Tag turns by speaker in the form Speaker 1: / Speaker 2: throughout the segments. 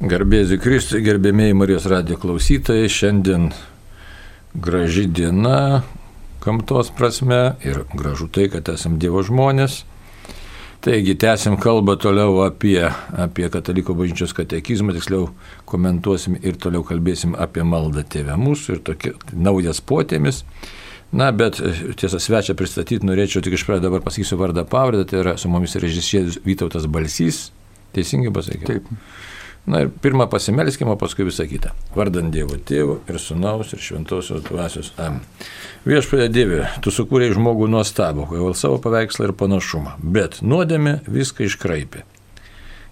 Speaker 1: Garbėsiu Kristui, gerbėmiai Marijos radio klausytojai, šiandien graži diena gamtos prasme ir gražu tai, kad esame Dievo žmonės. Taigi, tęsim kalbą toliau apie, apie kataliko bažnyčios katekizmą, tiksliau komentuosim ir toliau kalbėsim apie maldą tėvę mūsų ir tokia naujas potėmis. Na, bet tiesą svečią pristatyti norėčiau tik iš pradžio dabar pasakysiu vardą pavardę, tai yra su mumis režisierius Vytautas Balsys. Teisingai pasakiau?
Speaker 2: Taip.
Speaker 1: Na ir pirmą pasimelskime, paskui visą kitą. Vardant Dievo Tėvo ir Sūnaus ir Šventosios Dvasios. Amen. Viešpatė Dieve, tu sukūrėjai žmogų nuostabų, pagal savo paveikslą ir panašumą, bet nuodėmė viską iškraipė.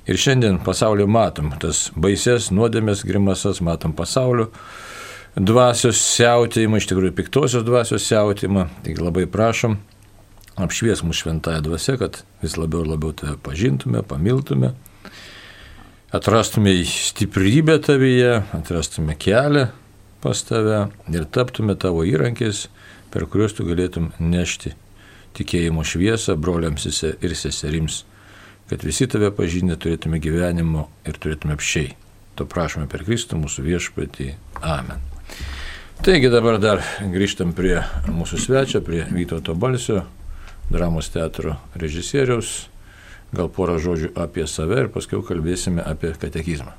Speaker 1: Ir šiandien pasaulio matom tas baises nuodėmės grimasas, matom pasaulio dvasios siautėjimą, iš tikrųjų piktosios dvasios siautėjimą. Taigi labai prašom, apšvies mūsų šventąją dvasę, kad vis labiau ir labiau tave pažintume, pamiltume atrastume stiprybę tavyje, atrastume kelią pas tave ir taptume tavo įrankis, per kuriuos tu galėtum nešti tikėjimo šviesą broliams ir seserims, kad visi tave pažinę turėtume gyvenimo ir turėtume apšiai. To prašome per Kristų mūsų viešpatį. Amen. Taigi dabar dar grįžtam prie mūsų svečio, prie Vytauto Balsio, dramos teatro režisieriaus gal porą žodžių apie save ir paskui kalbėsime apie katekizmą.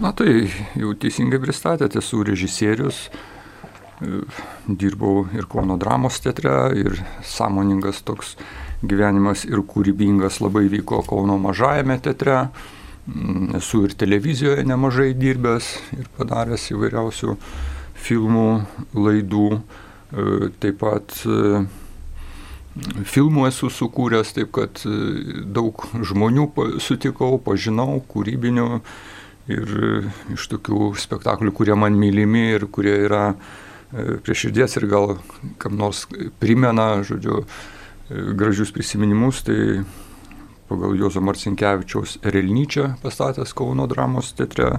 Speaker 2: Na tai jau teisingai pristatėte, esu režisierius, e, dirbau ir Kauno dramos teatre, ir sąmoningas toks gyvenimas ir kūrybingas labai vyko Kauno mažajame teatre. Mm, esu ir televizijoje nemažai dirbęs ir padaręs įvairiausių filmų, laidų. E, taip pat e, filmų esu sukūręs, taip kad e, daug žmonių sutikau, pažinau, kūrybinių ir e, iš tokių spektaklių, kurie man mylimi ir kurie yra e, prie širdies ir gal kam nors primena, žodžiu, gražius prisiminimus, tai pagal Jozo Marcinkievičiaus Relnyčią pastatęs Kauno dramos teatre,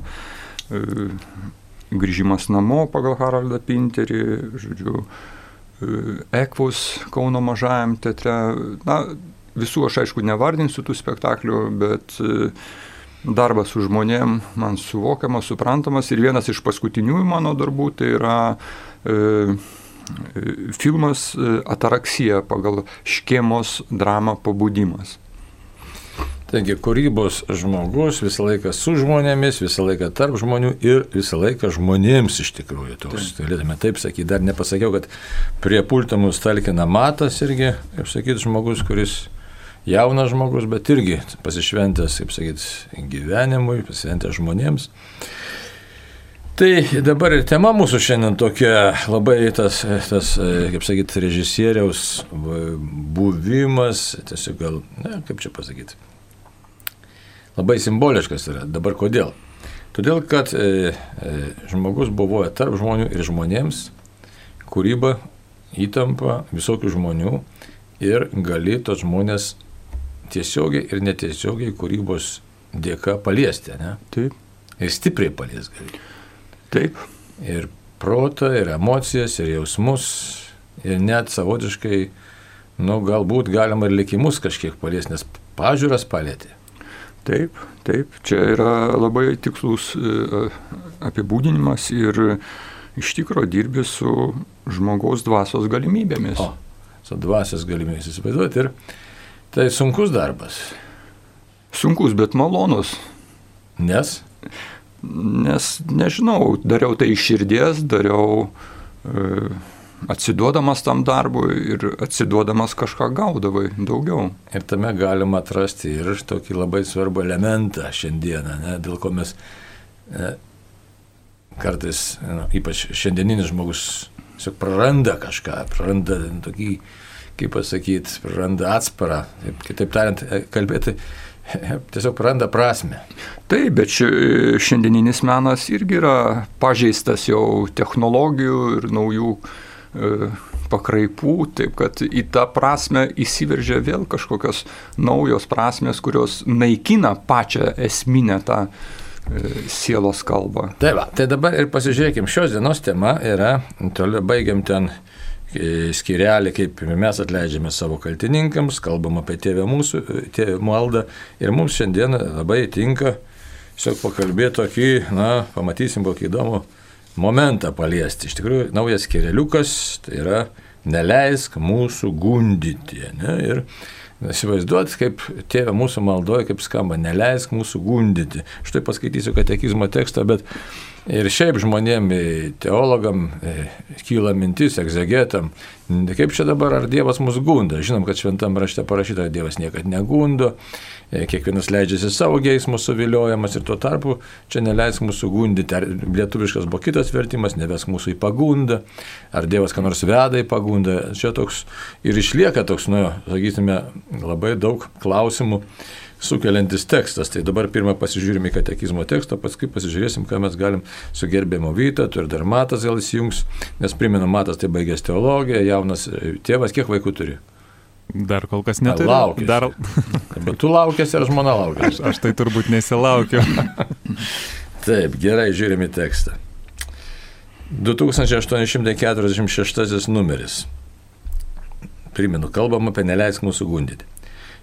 Speaker 2: grįžimas namo pagal Haraldą Pinterį, žodžiu, Ekvus Kauno mažajam teatre. Na, visų aš aišku nevardinsiu tų spektaklių, bet e, darbas su žmonėm man suvokiamas, suprantamas ir vienas iš paskutiniųjų mano darbų tai yra e, e filmas e, Ataraksija pagal Škėmos dramą Pabudimas.
Speaker 1: Taigi kūrybos žmogus visą laiką su žmonėmis, visą laiką tarp žmonių ir visą laiką žmonėms iš tikrųjų. Toks, galėtume taip sakyti, dar nepasakiau, kad prie pulto mus talkina matas irgi, kaip sakyti, žmogus, kuris jaunas žmogus, bet irgi pasišventęs, kaip sakyti, gyvenimui, pasišventęs žmonėms. Tai dabar ir tema mūsų šiandien tokia labai tas, tas kaip sakyti, režisieriaus buvimas, tiesiog gal, ne, kaip čia pasakyti, labai simboliškas yra. Dabar kodėl? Todėl, kad e, e, žmogus buvo tarp žmonių ir žmonėms, kūryba, įtampa visokių žmonių ir gali tos žmonės tiesiogiai ir netiesiogiai kūrybos dėka paliesti, ne?
Speaker 2: Taip.
Speaker 1: Ir stipriai palies gali.
Speaker 2: Taip.
Speaker 1: Ir protą, ir emocijas, ir jausmus, ir net savotiškai, nu, galbūt galima ir likimus kažkiek palies, nes pažiūras palėtė.
Speaker 2: Taip, taip, čia yra labai tikslus e, apibūdinimas ir iš tikrųjų dirbi su žmogaus dvasios galimybėmis.
Speaker 1: O, su dvasios galimybėmis įsivaizduoti ir tai sunkus darbas.
Speaker 2: Sunkus, bet malonus.
Speaker 1: Nes?
Speaker 2: Nes nežinau, dariau tai iš širdies, dariau e, atsiduodamas tam darbui ir atsiduodamas kažką gaudavai daugiau.
Speaker 1: Ir tame galima atrasti ir tokį labai svarbų elementą šiandieną, ne, dėl ko mes ne, kartais, ne, ypač šiandieninis žmogus, tiesiog praranda kažką, praranda tokį, kaip pasakyti, praranda atsparą, taip, kitaip tariant, e, kalbėti tiesiog praranda prasme.
Speaker 2: Taip, bet šiandieninis menas irgi yra pažeistas jau technologijų ir naujų E, pakraipų, taip kad į tą prasme įsiveržia vėl kažkokios naujos prasmes, kurios naikina pačią esminę tą e, sielos kalbą.
Speaker 1: Tai va, tai dabar ir pasižiūrėkime, šios dienos tema yra, toliau baigiam ten e, skirelį, kaip mes atleidžiame savo kaltininkams, kalbam apie tėvę mūsų, tėvę maldą ir mums šiandien labai tinka tiesiog pakalbėti tokį, na, pamatysim kokį įdomų momentą paliesti. Iš tikrųjų, naujas kereliukas, tai yra neleisk mūsų gundyti. Ne? Ir Įsivaizduot, kaip tėvė mūsų maldoja, kaip skamba, neleisk mūsų gundyti. Štai paskaitysiu katekizmo tekstą, bet Ir šiaip žmonėm, e, teologam e, kyla mintis, egzegetam, kaip čia dabar, ar Dievas mus gunda. Žinom, kad šventam rašte parašyta, Dievas niekada negundo, e, kiekvienas leidžiasi savo geismų suviliojamas ir tuo tarpu čia neleisk mūsų gundyti. Ar lietuviškas buvo kitas vertimas, neves mūsų į pagundą, ar Dievas ką nors veda į pagundą. Čia toks ir išlieka toks, nu, sakytume, labai daug klausimų sukeliantis tekstas. Tai dabar pirmą pasižiūrime į katekizmo tekstą, paskui pasižiūrėsim, ką mes galim su gerbėmo Vyta, tu ir dar Matas gal įsijungs, nes primenu, Matas tai baigęs teologiją, jaunas e, tėvas, kiek vaikų turi?
Speaker 3: Dar kol kas neturiu.
Speaker 1: Laukiu.
Speaker 3: Dar...
Speaker 1: Bet tu laukiasi ar žmona laukia?
Speaker 3: Aš, aš tai turbūt nesilaukiu.
Speaker 1: Taip, gerai, žiūrime tekstą. 2846 numeris. Primenu, kalbam apie neleisk mūsų gundyti.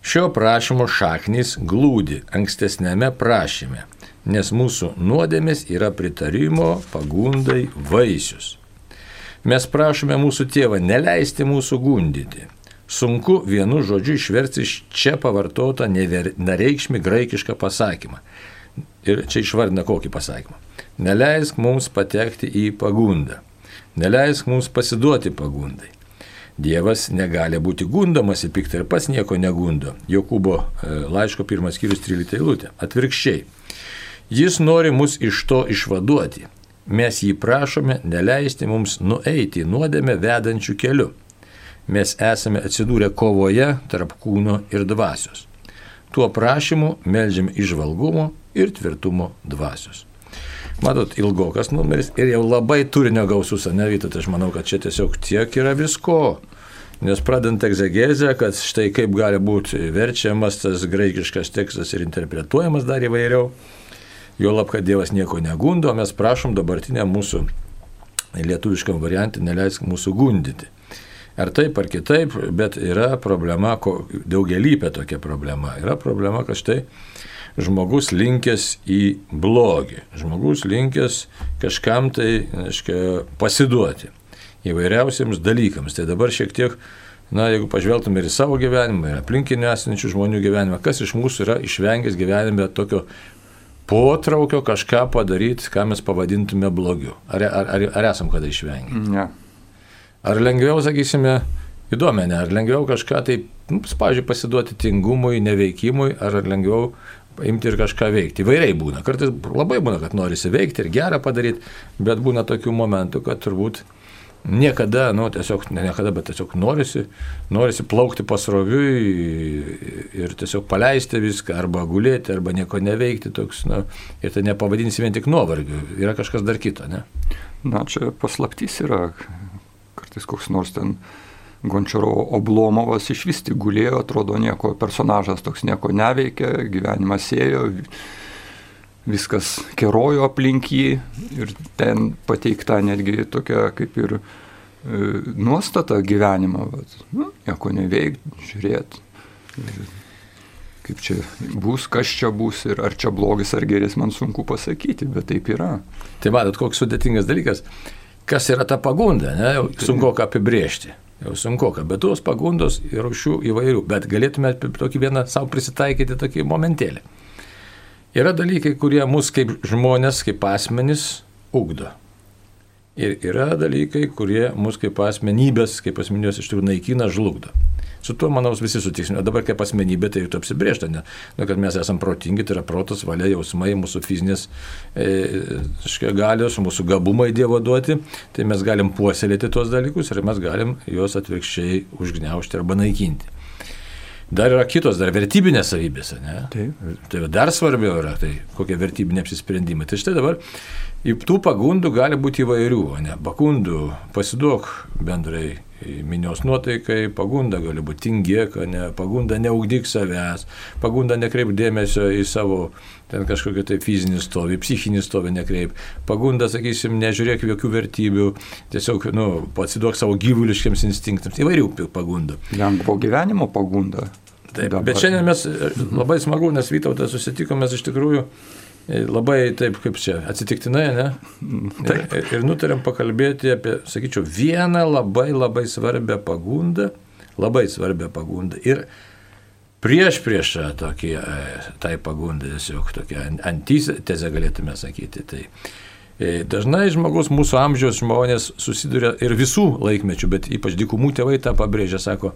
Speaker 1: Šio prašymo šaknys glūdi ankstesnėme prašyme, nes mūsų nuodėmės yra pritarimo pagundai vaisius. Mes prašome mūsų tėvą neleisti mūsų gundyti. Sunku vienu žodžiu išversti iš čia pavartotą nereikšmį graikišką pasakymą. Ir čia išvardina kokį pasakymą. Neleisk mums patekti į pagundą. Neleisk mums pasiduoti pagundai. Dievas negali būti gundomas į piktą ir pats nieko negundo. Jokūbo e, laiško pirmas skyrius 13 eilutė. Atvirkščiai. Jis nori mus iš to išvaduoti. Mes jį prašome neleisti mums nueiti nuodėmę vedančių keliu. Mes esame atsidūrę kovoje tarp kūno ir dvasios. Tuo prašymu melžiam išvalgumo ir tvirtumo dvasios. Matot, ilgokas numeris ir jau labai turinio gausus, ne Vytas, aš manau, kad čia tiesiog tiek yra visko. Nes pradant egzegezę, kad štai kaip gali būti verčiamas tas graikiškas tekstas ir interpretuojamas dar įvairiau, jo lab, kad Dievas nieko negundo, mes prašom dabartinę mūsų lietuviškam variantui neleisk mūsų gundyti. Ar taip ar kitaip, bet yra problema, daugelįpė tokia problema. Yra problema, kad štai žmogus linkęs į blogį, žmogus linkęs kažkam tai, aiškia, pasiduoti įvairiausiems dalykams. Tai dabar šiek tiek, na, jeigu pažvelgtume ir į savo gyvenimą, ir aplinkinį esančių žmonių gyvenimą, kas iš mūsų yra išvengęs gyvenime tokio potraukio kažką padaryti, ką mes pavadintume blogiu. Ar, ar, ar, ar esam kada išvengę?
Speaker 2: Ne.
Speaker 1: Ar lengviau, sakysime, įdomu, ne, ar lengviau kažką tai, nu, pavyzdžiui, pasiduoti tingumui, neveikimui, ar lengviau imti ir kažką veikti. Įvairiai būna. Kartais labai būna, kad norisi veikti ir gerą padaryti, bet būna tokių momentų, kad turbūt niekada, nu, tiesiog, ne niekada, bet tiesiog norisi, norisi plaukti pasroviui ir tiesiog paleisti viską, arba gulėti, arba nieko neveikti toks, nu, ir tai nepavadinsi vien tik nuovargiu, yra kažkas dar kito, ne?
Speaker 2: Na, čia paslaptys yra, kartais koks nors ten Gončiaro Oblomovas iš vis tik gulėjo, atrodo nieko, personažas toks nieko neveikė, gyvenimas ėjo, viskas kerojo aplink jį ir ten pateikta netgi tokia kaip ir e, nuostata gyvenimo, bet nu, nieko neveikti, žiūrėti. Kaip čia bus, kas čia bus ir ar čia blogis ar geris, man sunku pasakyti, bet taip yra.
Speaker 1: Tai matot, koks sudėtingas dalykas. Kas yra ta pagunda, ne? sunku apibriežti jau sunku, bet tos pagundos ir rūšių įvairių, bet galėtume tokį vieną savo prisitaikyti tokį momentėlį. Yra dalykai, kurie mus kaip žmonės, kaip asmenys ugdo. Ir yra dalykai, kurie mus kaip asmenybės, kaip asmenybės iš tikrųjų naikina, žlugdo. Su tuo, manau, visi sutiksime. Dabar kaip asmenybė tai jau apsibriežta, ne? Nu, kad mes esame protingi, tai yra protas, valia, jausmai, mūsų fizinės e, galios, mūsų gabumai Dievo duoti, tai mes galim puoselėti tuos dalykus ir mes galim juos atvirkščiai užgneušti arba naikinti. Dar yra kitos, dar vertybinės savybės, ne? Taip. Tai dar svarbiau yra, tai kokie vertybiniai apsisprendimai. Tai štai dabar tų pagundų gali būti įvairių, ne? Pagundų pasiduok bendrai minios nuotaikai, pagunda gali būti tingėka, ne, pagunda neugdyk savęs, pagunda nekreip dėmesio į savo ten kažkokį tai fizinį stovį, psichinį stovį nekreip, pagunda, sakysim, nežiūrėk jokių vertybių, tiesiog, nu, pasiduok savo gyvuliškiams instinktams, įvairių pagundų.
Speaker 2: Lengvo gyvenimo pagunda.
Speaker 1: Taip, Dabar. bet šiandien mes labai smagu, nes Vytautas susitikom, mes iš tikrųjų labai taip kaip čia atsitiktinai, ne? Ir, ir, ir nutarėm pakalbėti apie, sakyčiau, vieną labai labai svarbią pagundą, labai svarbią pagundą. Ir prieš priešą tokie, tai pagundai, tiesiog tokia antitezė galėtume sakyti. Tai e, dažnai žmogus, mūsų amžiaus žmonės susiduria ir visų laikmečių, bet ypač dykumų tėvai tą pabrėžia, sako,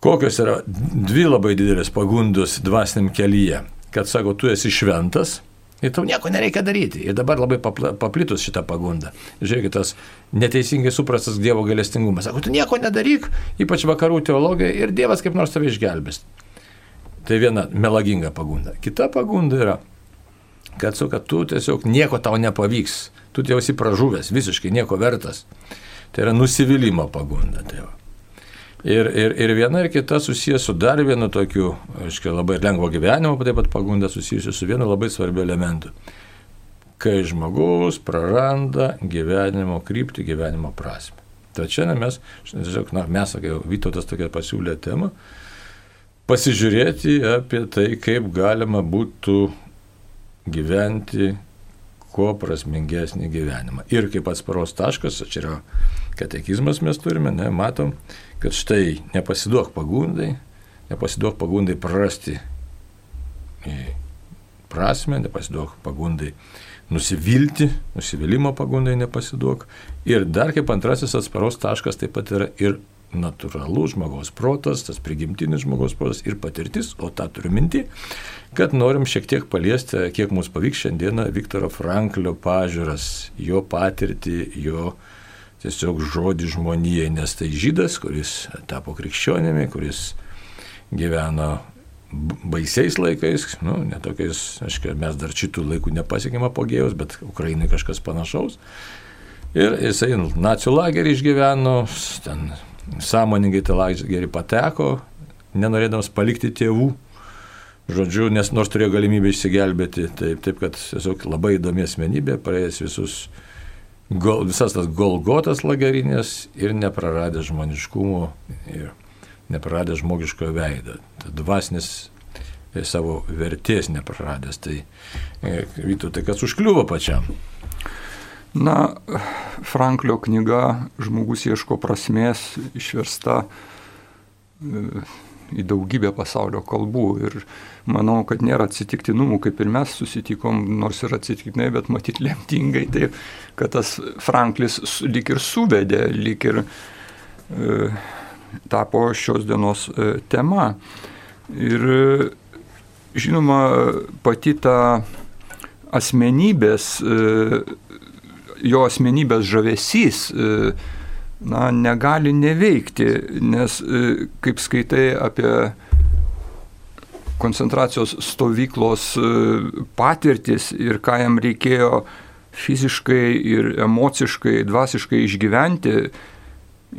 Speaker 1: kokios yra dvi labai didelės pagundos dvasiniam kelyje kad sako, tu esi šventas ir tau nieko nereikia daryti. Ir dabar labai paplitus šitą pagundą. Žiūrėkit, tas neteisingai suprastas Dievo galestingumas. Sako, tu nieko nedaryk, ypač vakarų teologija, ir Dievas kaip nors tave išgelbės. Tai viena melaginga pagunda. Kita pagunda yra, kad, su, kad tu tiesiog nieko tau nepavyks. Tu jau esi pražuvęs, visiškai nieko vertas. Tai yra nusivylimą pagunda. Tai va. Ir, ir, ir viena ir kita susijęs su dar vienu tokiu, aiškiai, labai lengvo gyvenimo, taip pat pagunda susijusi su vienu labai svarbiu elementu. Kai žmogus praranda gyvenimo kryptį, gyvenimo prasme. Tai čia mes, tiesiog, na, mes, sakai, Vytautas tokia pasiūlė temą, pasižiūrėti apie tai, kaip galima būtų gyventi kuo prasmingesnį gyvenimą. Ir kaip atsparos taškas, čia yra katekizmas mes turime, ne, matom, kad štai nepasiduok pagundai, nepasiduok pagundai prarasti prasme, nepasiduok pagundai nusivilti, nusivylimą pagundai nepasiduok. Ir dar kaip antrasis atsparos taškas taip pat yra ir natūralus žmogaus protas, tas prigimtinis žmogaus protas ir patirtis, o tą turiu minti, kad norim šiek tiek paliesti, kiek mums pavyks šiandieną Viktoro Franklio pažiūras, jo patirtį, jo tiesiog žodį žmonijai, nes tai žydas, kuris tapo krikščionimi, kuris gyveno baisiais laikais, nu, netokiais, aišku, mes dar šitų laikų nepasiekėme apogėjus, bet Ukrainai kažkas panašaus. Ir jisai nacijų lagerį išgyveno, ten sąmoningai tą lagerį pateko, nenorėdamas palikti tėvų. Žodžiu, nes nors turėjo galimybę išsigelbėti, taip, taip kad tiesiog labai įdomi asmenybė, praėjęs visus gol, visas tas golgotas lagerinės ir nepraradė žmoniškumo ir nepraradė žmogiškojo veidą. Tad dvasinis e, savo vertės nepraradęs. Tai e, Vytų, tai kas užkliuvo pačiam?
Speaker 2: Na, Franklio knyga Žmogus ieško prasmės išversta e, į daugybę pasaulio kalbų. Ir manau, kad nėra atsitiktinumų, kaip ir mes susitikom, nors ir atsitiktinai, bet matyt lemtingai, tai kad tas Franklis lik ir suvedė, lik ir e, tapo šios dienos e, tema. Ir žinoma, pati ta asmenybės, e, jo asmenybės žavesys, e, na, negali neveikti, nes e, kaip skaitai apie koncentracijos stovyklos e, patirtis ir ką jam reikėjo fiziškai ir emociškai, dvasiškai išgyventi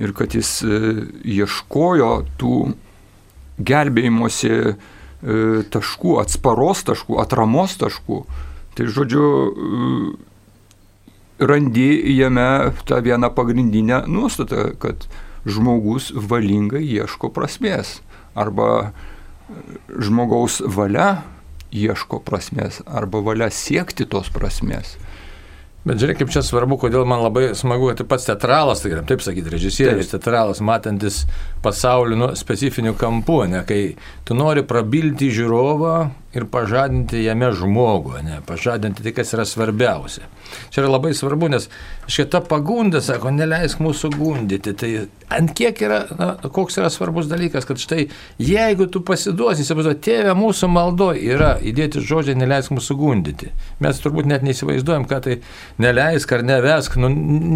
Speaker 2: ir kad jis e, ieškojo tų gelbėjimosi taškų, atsparos taškų, atramos taškų. Tai žodžiu, randi jame tą vieną pagrindinę nuostatą, kad žmogus valingai ieško prasmės arba žmogaus valia ieško prasmės arba valia siekti tos prasmės.
Speaker 1: Bet žiūrėk, kaip čia svarbu, kodėl man labai smagu, kad pats teatralas, tai galim taip sakyti, režisierius, teatralas, matantis pasaulį nu, specifinių kampų, ne, kai tu nori prabilti žiūrovą ir pažadinti jame žmogų, ne, pažadinti tai, kas yra svarbiausia. Čia yra labai svarbu, nes šita pagunda, sako, neleisk mūsų gundyti. Tai ant kiek yra, na, koks yra svarbus dalykas, kad štai jeigu tu pasiduosi, įsivaizduoji, tėvė mūsų maldo yra įdėti žodžiai, neleisk mūsų gundyti. Mes turbūt net neįsivaizduojam, ką tai neleisk ar nevesk, nu,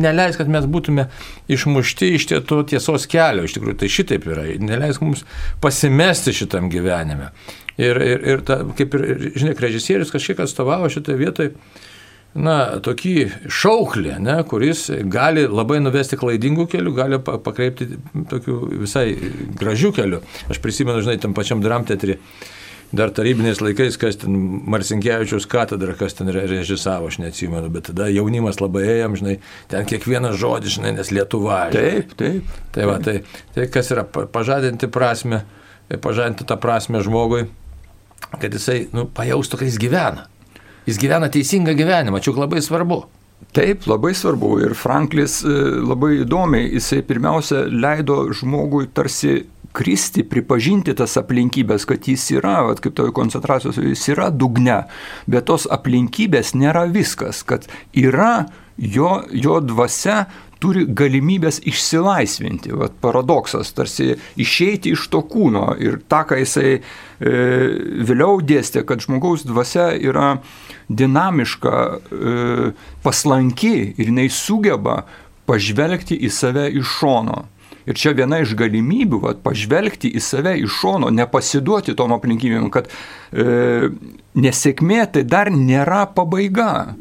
Speaker 1: neleisk, kad mes būtume išmušti iš to tiesos kelio, iš tikrųjų tai šitaip yra, neleisk mums pasimesti šitam gyvenime. Ir, ir, ir ta, kaip ir, žinai, režisierius kažkiek atstovavo šitoje vietoje na, tokį šauklį, ne, kuris gali labai nuvesti klaidingų kelių, gali pakreipti tokių visai gražių kelių. Aš prisimenu, žinai, tam pačiam dramteatrį, dar tarybiniais laikais, kas ten Marsinkievičiaus katedra, kas ten režisavo, aš neatsimenu, bet tada jaunimas labai ėjom, žinai, ten kiekvienas žodis, žinai, nes Lietuva.
Speaker 2: Taip, taip.
Speaker 1: Tai, va, tai, tai kas yra pažadinti prasme, pažadinti tą prasme žmogui, kad jisai nu, pajaustų, kad jis gyvena. jis gyvena teisingą gyvenimą, čia labai svarbu.
Speaker 2: Taip, labai svarbu. Ir Franklis e, labai įdomiai, jisai pirmiausia leido žmogui tarsi kristi, pripažinti tas aplinkybės, kad jis yra, vat, kaip toje koncentracijos, jis yra dugne, bet tos aplinkybės nėra viskas, kad yra jo, jo dvasia turi galimybės išsilaisvinti. Vat paradoksas, tarsi išeiti iš to kūno ir tą, ką jisai e, vėliau dėstė, kad žmogaus dvasia yra dinamiška, e, paslanki ir jinai sugeba pažvelgti į save iš šono. Ir čia viena iš galimybių, vat, pažvelgti į save iš šono, nepasiduoti tom aplinkybėm, kad e, nesėkmė tai dar nėra pabaiga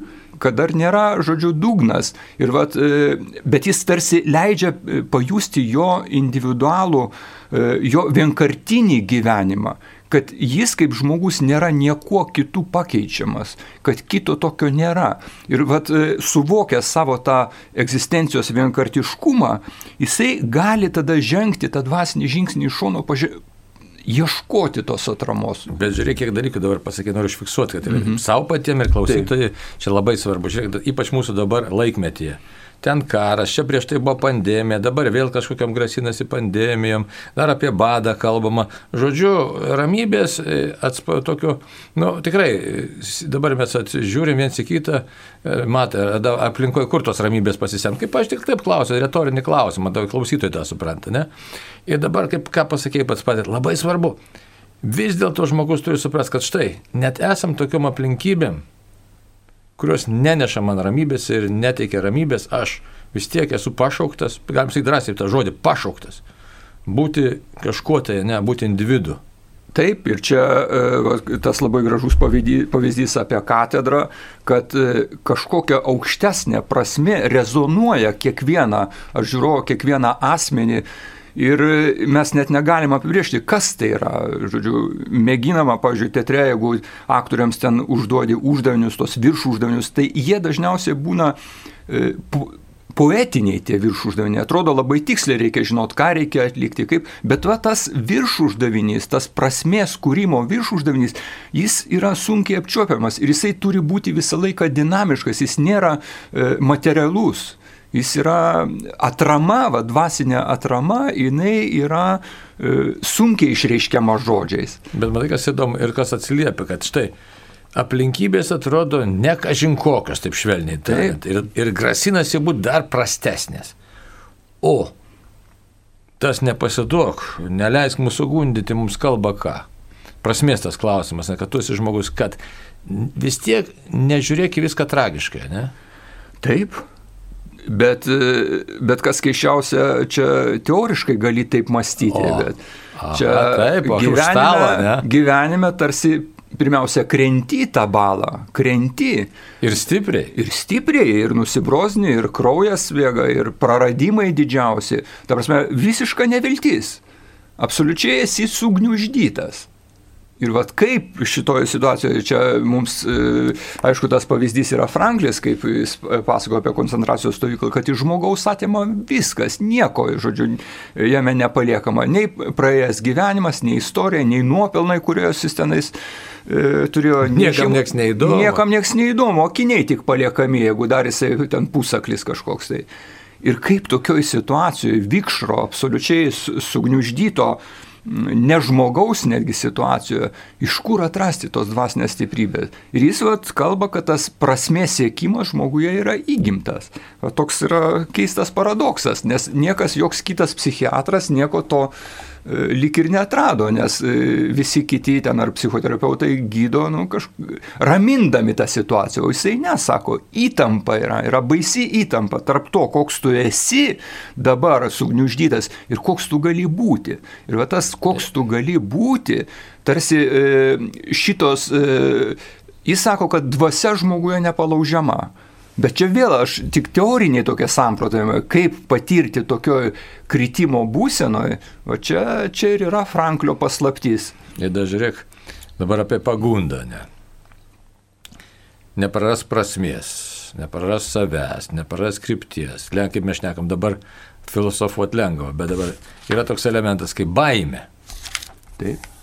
Speaker 2: kad dar nėra, žodžiu, dugnas. Ir vat, e, bet jis tarsi leidžia e, pajusti jo individualų, e, jo vienkartinį gyvenimą kad jis kaip žmogus nėra niekuo kitų pakeičiamas, kad kito tokio nėra. Ir vat, suvokęs savo tą egzistencijos vienkartiškumą, jisai gali tada žengti tą dvasinį žingsnį iš šono, ieškoti tos atramos.
Speaker 1: Bet žiūrėk, kiek dalykų dabar pasakė, noriu užfiksuoti, kad mm -hmm. savo patiems ir klausytojai čia labai svarbu. Žiūrėk, ypač mūsų dabar laikmetyje ten karas, čia prieš tai buvo pandemija, dabar vėl kažkokiam grasinasi pandemijom, dar apie badą kalbama. Žodžiu, ramybės, e, atspa, tokio, nu, tikrai, dabar mes žiūrim viens į kitą, e, matai, aplinkoje kur tos ramybės pasisem. Kaip aš tik taip klausiu, retorinį klausimą, tavo klausytojai tą supranta, ne? Ir dabar, kaip ką pasakėjai pats patys, labai svarbu. Vis dėlto žmogus turi suprasti, kad štai, net esam tokiom aplinkybėm, kurios neneša man ramybės ir neteikia ramybės, aš vis tiek esu pašauktas, galim sakyti drąsiai tą žodį, pašauktas. Būti kažkuo tai, ne, būti individu.
Speaker 2: Taip, ir čia e, tas labai gražus pavyzdys apie katedrą, kad e, kažkokia aukštesnė prasme rezonuoja kiekvieną, aš žiūrovą, kiekvieną asmenį Ir mes net negalim apibriežti, kas tai yra. Žodžiu, mėginama, pavyzdžiui, teatre, jeigu aktoriams ten užduodi uždavinius, tos viršų uždavinius, tai jie dažniausiai būna e, poetiniai tie viršų uždaviniai. Atrodo labai tiksliai reikia žinot, ką reikia atlikti, kaip, bet va tas viršų uždavinys, tas prasmės kūrimo viršų uždavinys, jis yra sunkiai apčiuopiamas ir jisai turi būti visą laiką dinamiškas, jis nėra e, materialus jis yra atrama, va, dvasinė atrama, jinai yra e, sunkiai išreiškiama žodžiais.
Speaker 1: Bet matai, kas įdomu ir kas atsiliepia, kad štai aplinkybės atrodo ne kažinkokios, taip švelniai, taip. Ir, ir grasinasi būti dar prastesnės. O tas nepasiduok, neleisk mūsų gundyti, mums kalba ką. Prasmės tas klausimas, ne, kad tu esi žmogus, kad vis tiek nežiūrėk į viską tragiškai, ne?
Speaker 2: Taip, Bet, bet kas keiščiausia, čia teoriškai gali taip mąstyti, o, bet čia
Speaker 1: aha, taip,
Speaker 2: gyvenime,
Speaker 1: stalo,
Speaker 2: gyvenime tarsi pirmiausia krenti tą balą, krenti.
Speaker 1: Ir stipriai.
Speaker 2: Ir stipriai, ir nusibrozni, ir kraujas vėga, ir praradimai didžiausi. Ta prasme, visiška neviltis. Absoliučiai esi sugniuždytas. Ir vad kaip šitoje situacijoje, čia mums, e, aišku, tas pavyzdys yra Franklis, kaip jis pasakojo apie koncentracijos stovyklą, kad iš žmogaus atima viskas, nieko, žodžiu, jame nepaliekama, nei praėjęs gyvenimas, nei istorija, nei nuopelnai, kuriuos jis tenais e, turėjo.
Speaker 1: Niekam nieks neįdomu.
Speaker 2: Niekam nieks neįdomu, akiniai tik paliekami, jeigu dar jisai ten pusaklis kažkoks tai. Ir kaip tokioj situacijoje vikšro, absoliučiai sugniuždyto, ne žmogaus netgi situacijoje, iš kur atrasti tos dvasinės stiprybės. Ir jis vat, kalba, kad tas prasmės siekimas žmoguje yra įgimtas. Va, toks yra keistas paradoksas, nes niekas, joks kitas psichiatras nieko to lik ir netrado, nes e, visi kiti ten ar psichoterapeutai gydo, nu, kažkaip ramindami tą situaciją, o jisai nesako, įtampa yra, yra baisi įtampa tarp to, koks tu esi dabar sugniuždytas ir koks tu gali būti. Ir va tas, koks tu gali būti, tarsi e, šitos, jis sako, kad dvasia žmoguje nepalaužiama. Bet čia vėl aš tik teoriniai tokie samprotavimai, kaip patirti tokio kritimo būsenoje, o čia, čia ir yra Franklio paslaptys.
Speaker 1: Ir dar žiūrėk, dabar apie pagundą, ne. Nepraras prasmės, nepraras savęs, nepraras krypties. Kaip mes šnekam dabar filosofuot lengva, bet dabar yra toks elementas kaip baime.
Speaker 2: Taip.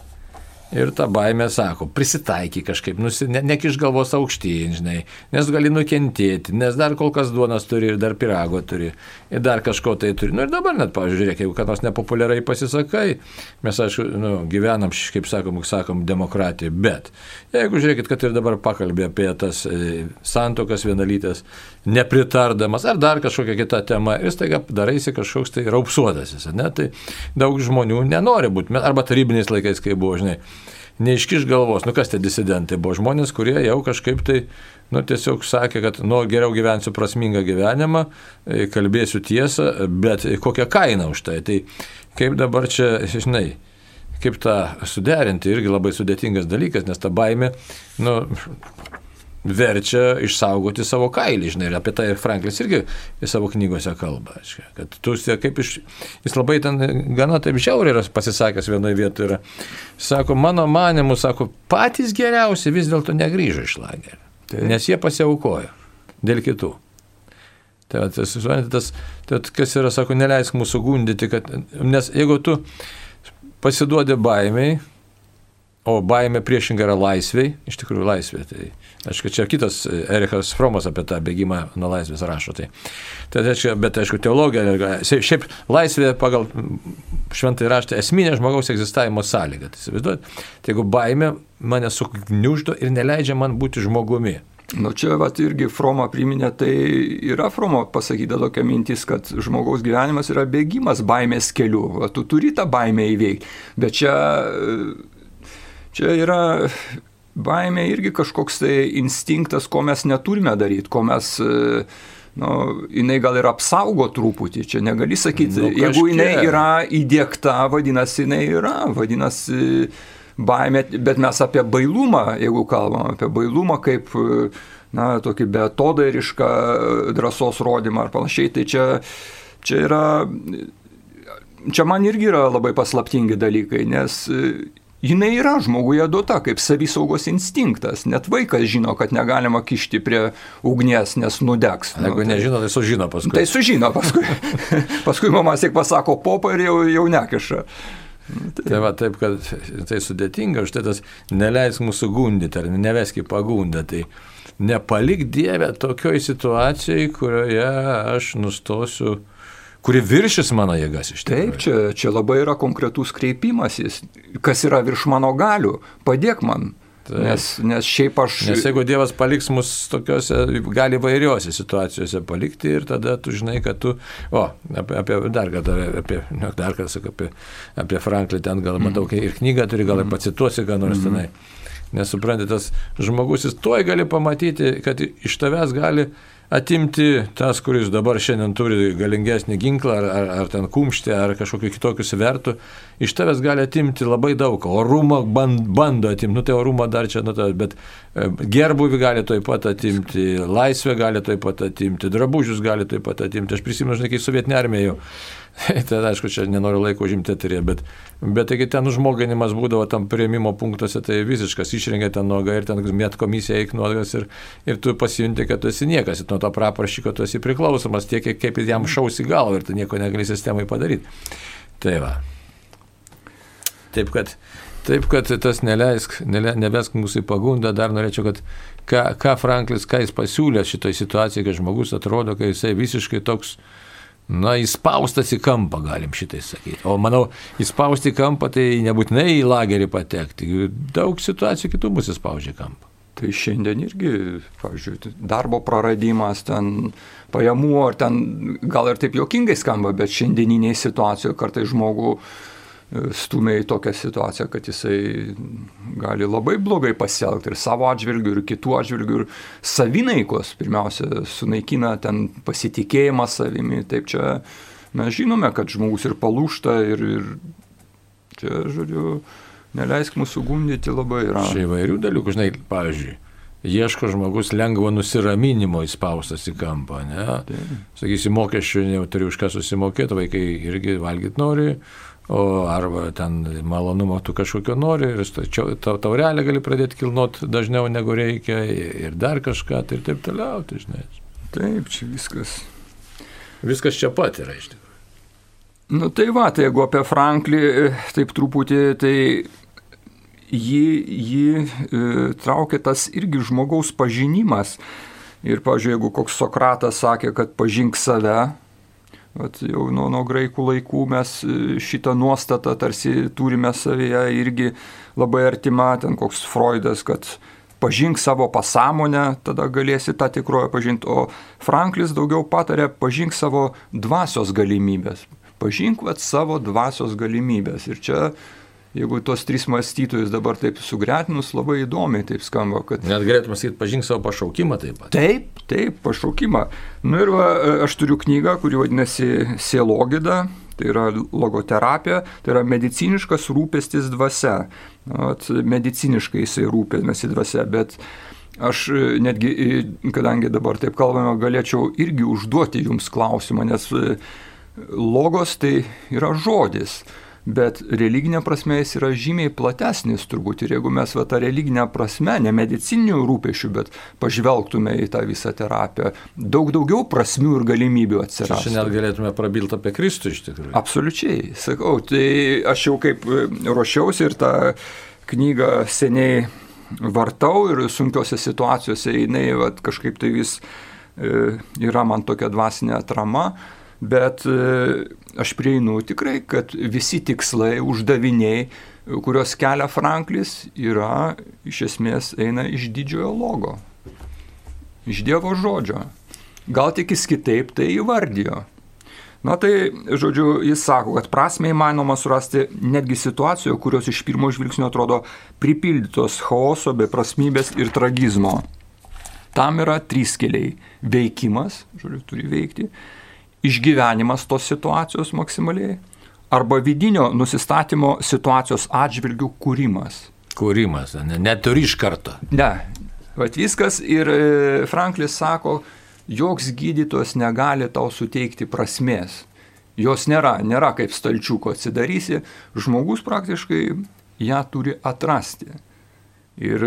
Speaker 1: Ir ta baimė sako, prisitaiky kažkaip, nusi, ne, nekiš galvos aukštyn, žinai, nes gali nukentėti, nes dar kol kas duonas turi ir dar pirago turi, ir dar kažko tai turi. Nu ir dabar net, pavyzdžiui, žiūrėk, jeigu ką nors nepopuliarai pasisakai, mes, aišku, nu, gyvenam, kaip sakom, sakom, demokratiją, bet jeigu žiūrėkit, kad ir dabar pakalbė apie tas e, santokas vienalytės, nepritardamas, ar dar kažkokia kita tema, ir staiga daraisi kažkoks tai raupsuotasis, ne, tai daug žmonių nenori būti, arba tarybiniais laikais, kai buvo, žinai neiškiš galvos, nu kas tie disidentai buvo žmonės, kurie jau kažkaip tai, nu tiesiog sakė, kad, nu geriau gyvensiu prasmingą gyvenimą, e, kalbėsiu tiesą, bet kokią kainą už tai. Tai kaip dabar čia, žinai, kaip tą suderinti, irgi labai sudėtingas dalykas, nes ta baime, nu, verčia išsaugoti savo kailį, žinai, ir apie tai Franklis irgi savo knygose kalba, aiškia, kad tu kaip iš, jis labai ten gana taip žiauriai yra pasisakęs vienoje vietoje, yra, sako, mano manimu, sako, patys geriausi vis dėlto negryžo iš lagerio, tai. nes jie pasiaukojo dėl kitų. Tai, tas, tas, tas, kas yra, sako, neleisk mūsų gundyti, kad, nes jeigu tu pasiduodi baimiai, o baimė priešingai yra laisviai, iš tikrųjų laisvė, tai Aišku, čia kitas e, Erikas Fromas apie tą bėgimą nuo laisvės rašo. Tai, tai reiškia, bet aišku, teologija, šiaip laisvė pagal šventai raštą esminė žmogaus egzistavimo sąlyga. Tai įsivaizduojat, tai jeigu baime mane sugniuždo ir neleidžia man būti žmogumi.
Speaker 2: Nu čia vat, irgi Froma priminė, tai yra Fromo pasakyta tokia mintis, kad žmogaus gyvenimas yra bėgimas baimės keliu. Va, tu turi tą baimę įveikti. Bet čia, čia yra baimė irgi kažkoks tai instinktas, ko mes neturime daryti, ko mes nu, jinai gal ir apsaugo truputį, čia negali sakyti, nu, kažkiek. jeigu jinai yra įdėkta, vadinasi, jinai yra, vadinasi, baimė, bet mes apie bailumą, jeigu kalbam apie bailumą kaip, na, tokį betodairišką drąsos rodymą ar panašiai, tai čia, čia yra, čia man irgi yra labai paslaptingi dalykai, nes jinai yra žmoguje duota kaip savisaugos instinktas. Net vaikas žino, kad negalima kišti prie ugnies, nes nudegs.
Speaker 1: Nu, Jeigu tai, nežino, tai sužino paskui.
Speaker 2: Tai sužino paskui. paskui mama tik pasako popą ir jau, jau nekiša.
Speaker 1: Tai. tai va taip, kad tai sudėtinga, štai tas neleis mūsų gundyti ar neveski pagundą. Tai nepalik Dievę tokioj situacijai, kurioje aš nustosiu kuri viršis mano jėgas iš
Speaker 2: tikrųjų. Taip, čia, čia labai yra konkretus kreipimasis, kas yra virš mano galių, padėk man. Taip. Nes, nes šiaip aš.
Speaker 1: Nes jeigu Dievas paliks mus tokiuose, gali vairiuose situacijose palikti ir tada tu žinai, kad tu, o, apie, apie dar kartą, apie, ne, dar kartą sakau, apie, apie Franklį ten gal matau, mm. ir knygą turi, gal ir mhm. pacituosi, ką nors mm. tenai. Nesuprantate, tas žmogus, jis tuoj gali pamatyti, kad iš tavęs gali atimti tas, kuris dabar šiandien turi galingesnį ginklą ar, ar, ar ten kumštį ar kažkokiu kitokiu svertu, iš tavęs gali atimti labai daug. Orumą band, bando atimti, nu tai orumą dar čia, nu, tai, bet e, gerbuvį gali taip pat atimti, laisvę gali taip pat atimti, drabužius gali taip pat atimti. Aš prisimenu, žinai, kai sovietinė armija jau tai aišku, čia nenoriu laiko užimti eterį, bet, bet taigi ten užmoginimas būdavo tam prieimimo punktuose, tai visiškas išrengia ten nuoga ir ten met komisija eik nuogas ir, ir tu pasijunti, kad tu esi niekas, ir nuo to praprašyko tu esi priklausomas tiek, kaip jam šausi galvą ir tu nieko negali sistemai padaryti. Tai va. Taip kad, taip kad tas neleisk, nele, nebesk mūsų į pagundą, dar norėčiau, kad ką, ką Franklis, ką jis pasiūlė šitoje situacijoje, kad žmogus atrodo, kad jisai visiškai toks, Na, įspaustas į kampą, galim šitai sakyti. O manau, įspausti į kampą tai nebūtinai į lagerį patekti. Daug situacijų kitų mus įspaudžia kampą.
Speaker 2: Tai šiandien irgi, pavyzdžiui, darbo praradimas, ten pajamų, ar ten gal ir taip jokingai skamba, bet šiandieniniai situacijoje kartai žmogų uh, stumia į tokią situaciją, kad jisai gali labai blogai pasielgti ir savo atžvilgių, ir kitų atžvilgių, ir savinaikos pirmiausia sunaikina ten pasitikėjimą savimi. Taip čia mes žinome, kad žmogus ir palūšta, ir, ir čia, žodžiu, neleisk mūsų gundyti labai yra.
Speaker 1: Čia įvairių dalykų, žinai, pavyzdžiui. Ieško žmogus lengvo nusiraminimo įspaustas į kampą, ne? Taip. Sakysi, mokesčių neturi už ką susimokėti, vaikai irgi valgyti nori, o arba ten malonumo tu kažkokio nori ir ta, taurelę gali pradėti kilnot dažniau negu reikia ir dar kažką tai ir taip toliau, tai žinai.
Speaker 2: Taip, čia viskas.
Speaker 1: Viskas čia pat yra iš tikrųjų.
Speaker 2: Nu tai va, tai jeigu apie Franklį, taip truputį, tai jį, jį e, traukia tas irgi žmogaus pažinimas. Ir, pažiūrėjau, jeigu koks Sokratas sakė, kad pažink save, Vat jau nuo, nuo graikų laikų mes e, šitą nuostatą tarsi turime savyje irgi labai artima, ten koks Freudas, kad pažink savo pasąmonę, tada galėsi tą tikrovę pažinti, o Franklis daugiau patarė pažink savo dvasios galimybės, pažink vat savo dvasios galimybės. Ir čia jeigu tos trys mąstytojus dabar taip sugretinus, labai įdomiai taip skamba, kad...
Speaker 1: Net galėtume sakyti, pažink savo pašaukimą taip pat.
Speaker 2: Taip, taip, pašaukimą. Na nu ir va, aš turiu knygą, kuri vadinasi Sielogida, tai yra logoterapija, tai yra mediciniškas rūpestis dvasia. At, mediciniškai jisai rūpinasi dvasia, bet aš netgi, kadangi dabar taip kalbame, galėčiau irgi užduoti jums klausimą, nes logos tai yra žodis bet religinė prasme jis yra žymiai platesnis turbūt. Ir jeigu mes va tą religinę prasme, ne medicininių rūpešių, bet pažvelgtume į tą visą terapiją, daug daugiau prasmių ir galimybių atsirastų.
Speaker 1: Šiandien galėtume prabilti apie Kristų iš tikrųjų.
Speaker 2: Absoliučiai, sakau, tai aš jau kaip e, ruošiausi ir tą knygą seniai vartau ir sunkiose situacijose jinai vat, kažkaip tai vis e, yra man tokia dvasinė atrama. Bet e, aš prieinu tikrai, kad visi tikslai, uždaviniai, kuriuos kelia Franklis, yra iš esmės eina iš didžiojo logo, iš Dievo žodžio. Gal tik jis kitaip tai įvardijo. Na tai, žodžiu, jis sako, kad prasme įmanoma surasti netgi situacijoje, kurios iš pirmo žvilgsnio atrodo pripildytos chaoso, beprasmybės ir tragizmo. Tam yra trys keliai - veikimas, žodžiu, turi veikti, išgyvenimas tos situacijos maksimaliai arba vidinio nusistatymo situacijos atžvilgių kūrimas.
Speaker 1: Kūrimas, ne, neturi iš karto.
Speaker 2: Ne, vat viskas ir e, Franklis sako, joks gydytojas negali tau suteikti prasmės. Jos nėra, nėra kaip stalčiuko atsidarysi, žmogus praktiškai ją turi atrasti. Ir,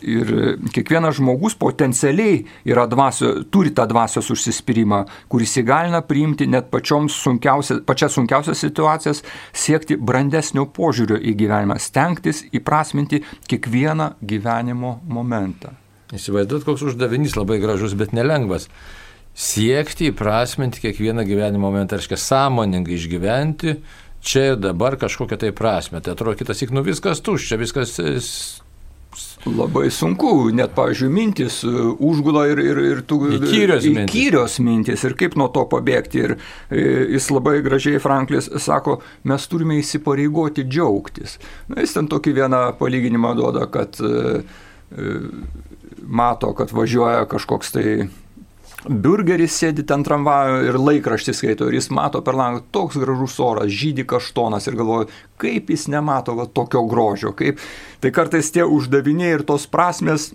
Speaker 2: ir kiekvienas žmogus potencialiai dvasio, turi tą dvasios užsispyrimą, kuris įgalina priimti net sunkiausia, pačias sunkiausias situacijas, siekti brandesnio požiūrio į gyvenimą, stengtis įprasminti kiekvieną gyvenimo momentą.
Speaker 1: Įsivaizduot, koks uždavinys labai gražus, bet nelengvas. Siekti įprasminti kiekvieną gyvenimo momentą, reiškia sąmoningai išgyventi čia ir dabar kažkokią tai prasme. Tai atrodo kitas, tik nu viskas tuščia, viskas
Speaker 2: Labai sunku, net, pavyzdžiui, mintis e, užgula ir, ir, ir tu...
Speaker 1: Įkyrios mintis.
Speaker 2: Įkyrios mintis ir kaip nuo to pabėgti. Ir e, jis labai gražiai, Franklis, sako, mes turime įsipareigoti džiaugtis. Na, jis ten tokį vieną palyginimą duoda, kad e, mato, kad važiuoja kažkoks tai Burgeris sėdi ten tramvaju ir laikraštis skaito ir jis mato per langą toks gražus oras, žydi kaštonas ir galvoja, kaip jis nemato va, tokio grožio. Kaip... Tai kartais tie uždaviniai ir tos prasmes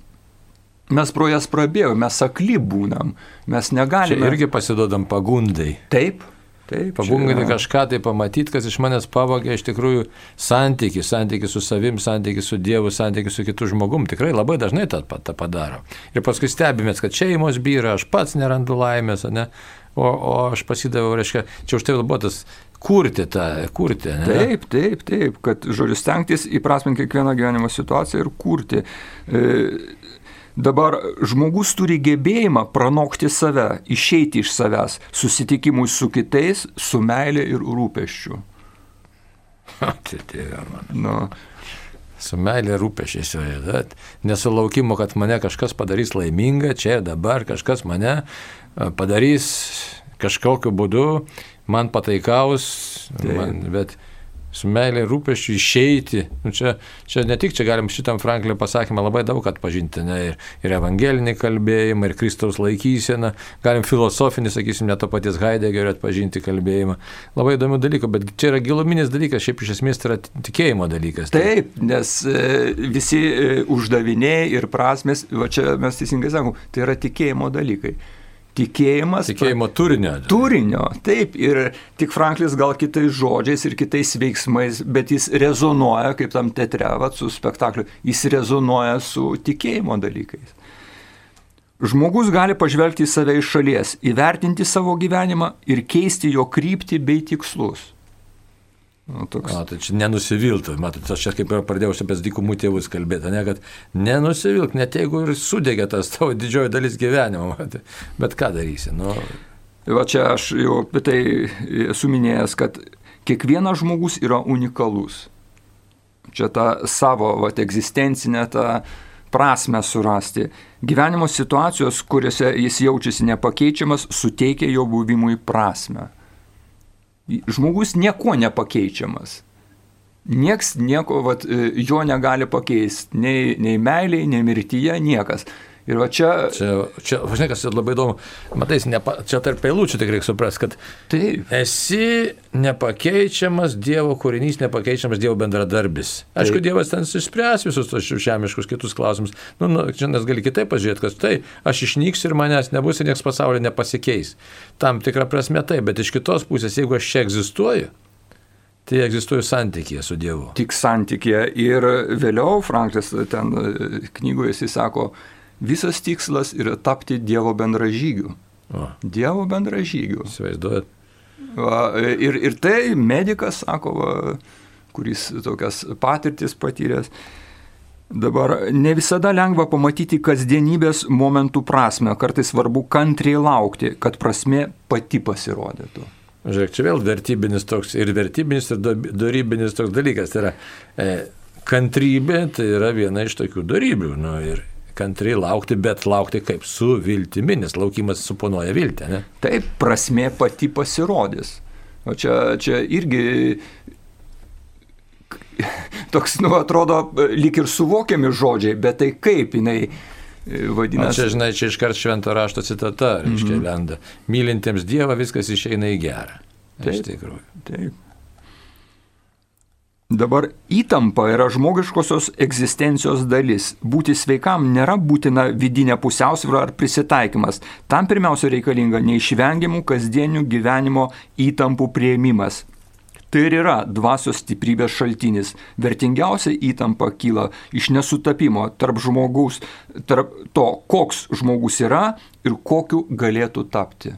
Speaker 2: mes pro jas prabėjome, mes akli būnam, mes negalime.
Speaker 1: Čia irgi pasiduodam pagundai.
Speaker 2: Taip, Taip,
Speaker 1: Pabungti kažką tai pamatyti, kas iš manęs pavogė iš tikrųjų santyki, santyki su savim, santyki su Dievu, santyki su kitu žmogum. Tikrai labai dažnai tą, tą padaro. Ir paskui stebimės, kad šeimos byra, aš pats nerandu laimės, ne? O, o aš pasidaviau, reiškia, čia už tai buvo tas kurti tą, kurti. Ne?
Speaker 2: Taip, taip, taip, kad žodžiu stengtis įprasminti kiekvieną gyvenimo situaciją ir kurti. E, Dabar žmogus turi gebėjimą pranokti save, išeiti iš savęs, susitikimui su kitais, su meilė ir rūpeščiu.
Speaker 1: Tai tėvė man. Nu. Su meilė rūpešiais, nesulaukimo, kad mane kažkas padarys laimingą, čia dabar kažkas mane padarys kažkokiu būdu, man pataikaus, man, bet su meilė rūpeščiu išeiti. Nu, čia, čia ne tik čia galim šitam Franklio pasakymą labai daug atpažinti, ne, ir, ir evangelinį kalbėjimą, ir Kristaus laikyseną, galim filosofinį, sakysim, net to paties Heideggerio atpažinti kalbėjimą. Labai įdomių dalykų, bet čia yra giluminis dalykas, šiaip iš esmės tai yra tikėjimo dalykas.
Speaker 2: Taip, nes e, visi e, uždaviniai ir prasmes, va čia mes teisingai sakom, tai yra tikėjimo dalykai tikėjimas.
Speaker 1: Tikėjimo turinio.
Speaker 2: Turinio, taip. Ir tik Franklis gal kitais žodžiais ir kitais veiksmais, bet jis rezonuoja, kaip tam teatre, vat, su spektakliu, jis rezonuoja su tikėjimo dalykais. Žmogus gali pažvelgti į save iš šalies, įvertinti savo gyvenimą ir keisti jo kryptį bei tikslus. Nu, toks.
Speaker 1: O, tai čia nenusiviltų, matot, aš čia kaip ir pradėjau apie dykumų tėvus kalbėti, ne, kad nenusivilk, net jeigu ir sudegė tas tavo didžioji dalis gyvenimo, matai, bet ką darysi, nu,
Speaker 2: Va čia aš jau apie tai esu minėjęs, kad kiekvienas žmogus yra unikalus. Čia tą savo vat, egzistencinę tą prasme surasti. Gyvenimo situacijos, kuriuose jis jaučiasi nepakeičiamas, suteikia jo buvimui prasme. Žmogus nieko nepakeičiamas. Nieks nieko, vat, jo negali pakeisti. Nei, nei meiliai, nei mirtyje, niekas. Ir va čia...
Speaker 1: Čia, čia žinai, kas labai įdomu, matai, nepa, čia tarp eilučių tik reikia suprasti, kad
Speaker 2: Taip.
Speaker 1: esi nepakeičiamas Dievo kūrinys, nepakeičiamas Dievo bendradarbis. Aišku,
Speaker 2: Taip.
Speaker 1: Dievas ten išspręs visus tos žemiškus kitus klausimus. Nu, nu, čia nes gali kitaip pažiūrėti, kad tai, aš išnyksiu ir manęs nebus ir niekas pasaulyje nepasikeis. Tam tikrą prasme taip, bet iš kitos pusės, jeigu aš čia egzistuoju, tai egzistuoju santykėje su Dievu.
Speaker 2: tik santykė. Ir vėliau Franklis ten e, knygoje jisai sako, visas tikslas yra tapti Dievo bendražygiu.
Speaker 1: O,
Speaker 2: Dievo bendražygiu.
Speaker 1: įsivaizduojat.
Speaker 2: Va, ir, ir tai medikas, sako, va, kuris tokias patirtis patyręs. Dabar ne visada lengva pamatyti kasdienybės momentų prasme, kartais svarbu kantriai laukti, kad prasme pati pasirodytų.
Speaker 1: Žiūrėk, čia vėl vertybinis toks ir vertybinis ir darybinis toks dalykas. Tai yra e, kantrybė, tai yra viena iš tokių darybių. Nu, ir kantriai laukti, bet laukti kaip su viltimi, nes laukimas suponuoja viltę. Ne?
Speaker 2: Taip, prasme pati pasirodys. O čia, čia irgi toks, nu, atrodo, lyg ir suvokiami žodžiai, bet tai kaip jinai e,
Speaker 1: O
Speaker 2: vadinasi.
Speaker 1: čia, žinai, čia iškart švento rašto citata, reiškia,
Speaker 2: Mhm.
Speaker 1: lenda. Mylintiems Dievą viskas išeina į gerą. Iš
Speaker 2: Taip.
Speaker 1: tikrųjų.
Speaker 2: Taip. Dabar įtampa yra žmogiškosios egzistencijos dalis. Būti sveikam nėra būtina vidinė pusiausvyrą ar prisitaikymas. Tam pirmiausia reikalinga neišvengiamų kasdienių gyvenimo įtampų prieimimas. Tai ir yra dvasios stiprybės šaltinis. Vertingiausia įtampa kyla iš nesutapimo tarp žmogaus, tarp to, koks žmogus yra ir kokiu galėtų tapti.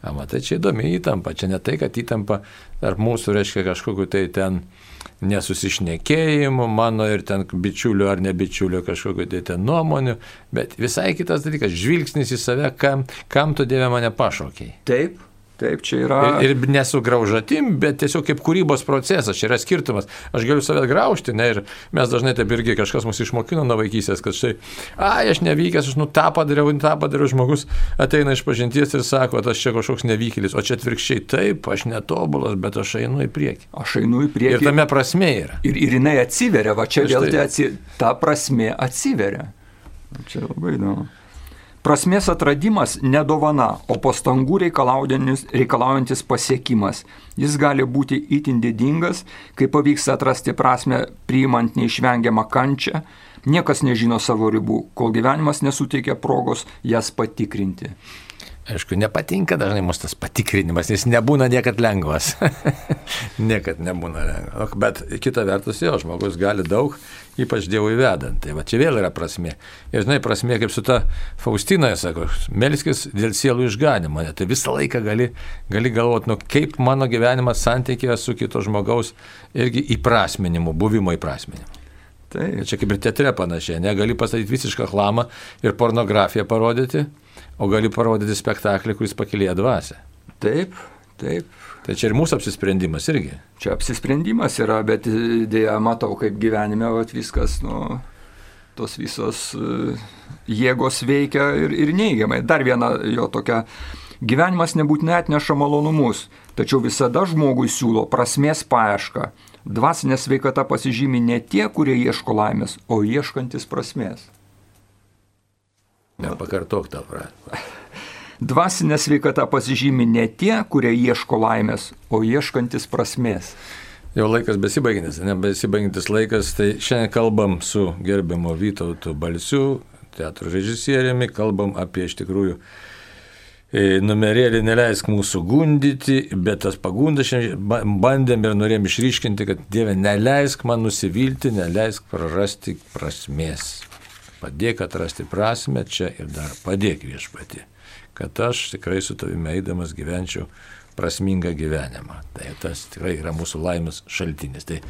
Speaker 1: A, matai, čia įdomi įtampa. Čia ne tai, kad įtampa tarp mūsų reiškia kažkokiu tai ten nesusišnekėjimu, mano ir ten bičiulių ar nebičiulių kažkokiu tai ten nuomonių, bet visai kitas dalykas - žvilgsnis į save, kam, kam tu Dieve mane pašaukiai.
Speaker 2: Taip, taip, čia yra.
Speaker 1: Ir, ir nesugraužatim, bet tiesiog kaip kūrybos procesas, čia yra skirtumas. Aš galiu save graužti, ne, ir mes dažnai taip irgi kažkas mus išmokino nuo vaikystės, kad štai, ai, aš nevykęs, aš nu tą padariau, tą padariau, žmogus ateina iš pažinties ir sako, aš čia kažkoks nevykelis, o čia atvirkščiai taip, aš netobulas, bet aš einu į priekį.
Speaker 2: Aš einu į
Speaker 1: Ir
Speaker 2: priekį.
Speaker 1: tame prasme yra.
Speaker 2: Ir, ir jinai atsiveria, va čia vėl tai atsi, ta prasme atsiveria. Čia labai įdomu. Prasmės atradimas ne dovana, o pastangų reikalaujantis, pasiekimas. Jis gali būti itin didingas, kai pavyks atrasti prasme priimant neišvengiamą kančią. Niekas nežino savo ribų, kol gyvenimas nesuteikia progos jas patikrinti.
Speaker 1: Aišku, nepatinka dažnai mums tas patikrinimas, jis nebūna niekad lengvas. niekad nebūna lengvas. Bet kita vertus, jo, žmogus gali daug, ypač Dievui vedant. Tai va čia vėl yra prasme. Ir žinai, prasme, kaip su ta Faustina, sako, melskis dėl sielų išganimo. Tai visą laiką gali, gali galvoti, nu kaip mano gyvenimas santykėje su kito žmogaus irgi įprasminimu, buvimo įprasminimu.
Speaker 2: Taip.
Speaker 1: Čia kaip ir teatre panašiai, negali pastatyti visišką chlamą ir pornografiją parodyti, o gali parodyti spektaklį, kuris pakilėja dvasę.
Speaker 2: Taip, taip.
Speaker 1: Tai čia ir mūsų apsisprendimas irgi.
Speaker 2: Čia apsisprendimas yra, bet dėja matau, kaip gyvenime vat, viskas, nu, tos visos e, jėgos veikia ir, ir neigiamai. Dar viena jo tokia. Gyvenimas nebūtinai atneša malonumus, tačiau visada žmogui siūlo prasmės paiešką. Dvasinė sveikata pasižymi ne tie, kurie ieško laimės, o ieškantis prasmės.
Speaker 1: Nepakartok tą frazę.
Speaker 2: Dvasinė sveikata pasižymi ne tie, kurie ieško laimės, o ieškantis prasmės.
Speaker 1: Jau laikas besibaigintis, nebesibaigintis laikas, tai šiandien kalbam su gerbiamo Vytautu Balsiu, teatro režisieriumi, kalbam apie iš tikrųjų e, numerėlį neleisk mūsų gundyti, bet tas pagundas šiandien ba- bandėm ir norėjom išryškinti, kad Dieve, neleisk man nusivilti, neleisk prarasti prasmės. Padėk atrasti prasme čia ir dar padėk viešpati, kad aš tikrai su tavimi eidamas gyvenčiau prasmingą gyvenimą. Tai tas tikrai yra mūsų laimės šaltinis. Tai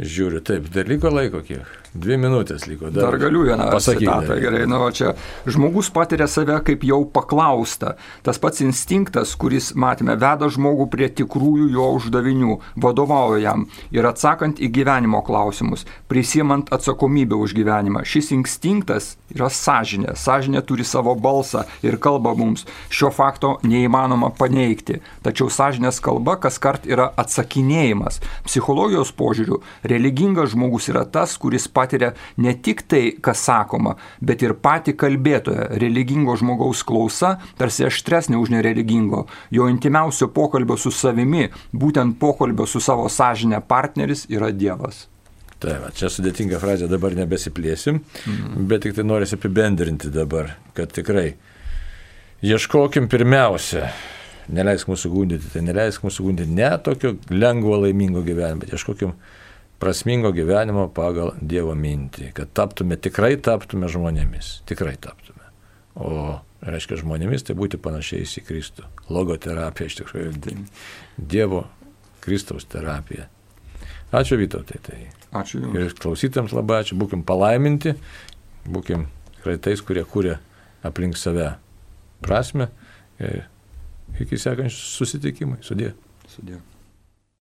Speaker 1: žiūriu, taip, dar liko laiko kiek? Dvi minutės liko.
Speaker 2: Dar, dar galiu vieną
Speaker 1: pasakyti.
Speaker 2: gerai, nu, čia žmogus patiria save kaip jau paklaustą. Tas pats instinktas, kuris, matėme, veda žmogų prie tikrųjų jo uždavinių, vadovauja jam ir atsakant į gyvenimo klausimus, prisimant atsakomybę už gyvenimą. Šis instinktas yra sąžinė. Sąžinė turi savo balsą ir kalba mums. Šio fakto neįmanoma paneigti. Tačiau sąžinės kalba kas kart yra atsakinėjimas. Psichologijos požiūriu, religingas žmogus yra tas, kuris patiria patiria ne tik tai, kas sakoma, bet ir patį kalbėtoją. Religingo žmogaus klausa tarsi aštresnė už nereligingo. Jo intimiausio pokalbio su savimi, būtent pokalbio su savo sąžinė partneris yra Dievas.
Speaker 1: Tai va, čia sudėtinga frazė, dabar nebesiplėsim, mm. bet tik tai norisi apibendrinti dabar, kad tikrai ieškokim pirmiausia, neleisk mūsų gundyti, tai neleisk mūsų gundyti ne tokio lengvo laimingo gyvenimo, bet ieškokim prasmingo gyvenimo pagal Dievo mintį, kad taptume, tikrai taptume žmonėmis, tikrai taptume. O reiškia žmonėmis tai būti panašiais į Kristų. Logoterapija iš tikrųjų Dievo Kristaus terapija. Ačiū Vytautai. Tai.
Speaker 2: Ačiū Jums.
Speaker 1: Ir klausytėms labai ačiū, būkim palaiminti, būkim tikrai tais, kurie kūrė aplink save prasme. Ir iki sekančių susitikimai. Sudė.
Speaker 2: Sudė.